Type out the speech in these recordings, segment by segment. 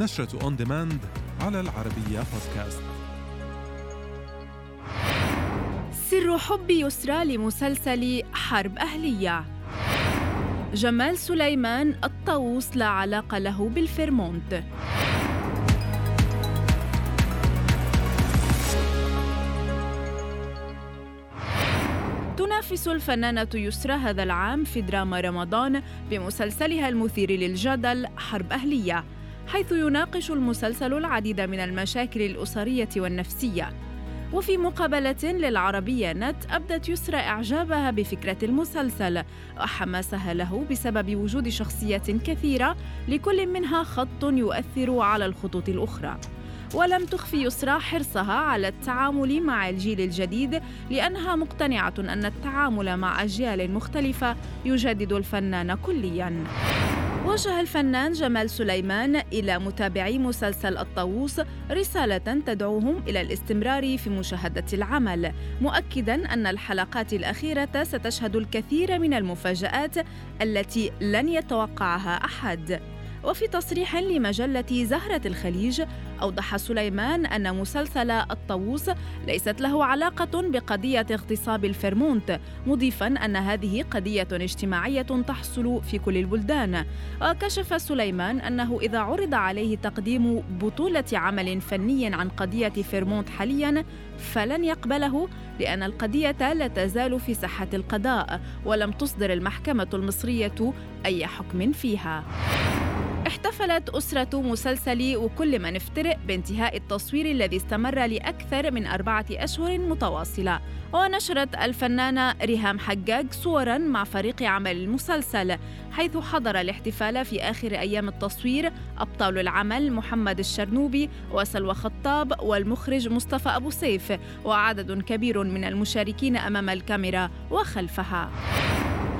نشرة on demand على العربية بودكاست سر حب يسرى لمسلسل حرب أهلية. جمال سليمان الطاووس لا علاقة له بالفيرمونت. تنافس الفنانة يسرى هذا العام في دراما رمضان بمسلسلها المثير للجدل حرب أهلية. حيث يناقش المسلسل العديد من المشاكل الأسرية والنفسية. وفي مقابلة للعربية نت أبدت يسرى إعجابها بفكرة المسلسل. وحماسها له بسبب وجود شخصيات كثيرة لكل منها خط يؤثر على الخطوط الأخرى. ولم تخفي يسرى حرصها على التعامل مع الجيل الجديد لأنها مقتنعة أن التعامل مع أجيال مختلفة يجدد الفنان كلياً. وجه الفنان جمال سليمان إلى متابعي مسلسل الطاووس رسالة تدعوهم إلى الاستمرار في مشاهدة العمل، مؤكدا أن الحلقات الأخيرة ستشهد الكثير من المفاجآت التي لن يتوقعها أحد. وفي تصريح لمجلة زهرة الخليج أوضح سليمان أن مسلسل الطاووس ليست له علاقة بقضية اغتصاب الفرمونت مضيفا أن هذه قضية اجتماعية تحصل في كل البلدان. وكشف سليمان أنه إذا عرض عليه تقديم بطولة عمل فني عن قضية فيرمونت حاليا فلن يقبله لأن القضية لا تزال في ساحة القضاء ولم تصدر المحكمة المصرية أي حكم فيها. احتفلت أسرة مسلسل وكل ما نفترق بانتهاء التصوير الذي استمر لأكثر من أربعة أشهر متواصلة. ونشرت الفنانة ريهام حجاج صورا مع فريق عمل المسلسل حيث حضر الاحتفال في آخر أيام التصوير أبطال العمل محمد الشرنوبي وسلوى خطاب والمخرج مصطفى أبو سيف وعدد كبير من المشاركين أمام الكاميرا وخلفها.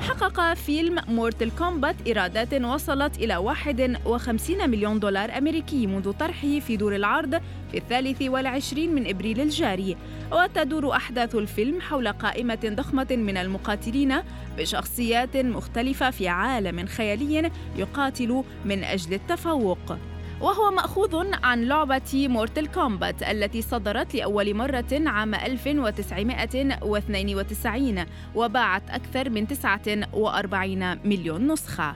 حقق فيلم مورتل كومبات إيرادات وصلت إلى 51 مليون دولار أمريكي منذ طرحه في دور العرض في الثالث والعشرين من إبريل الجاري. وتدور أحداث الفيلم حول قائمة ضخمة من المقاتلين بشخصيات مختلفة في عالم خيالي يقاتل من أجل التفوق. وهو مأخوذ عن لعبة مورتل كومبات التي صدرت لأول مرة عام 1992 وباعت أكثر من 49 مليون نسخة.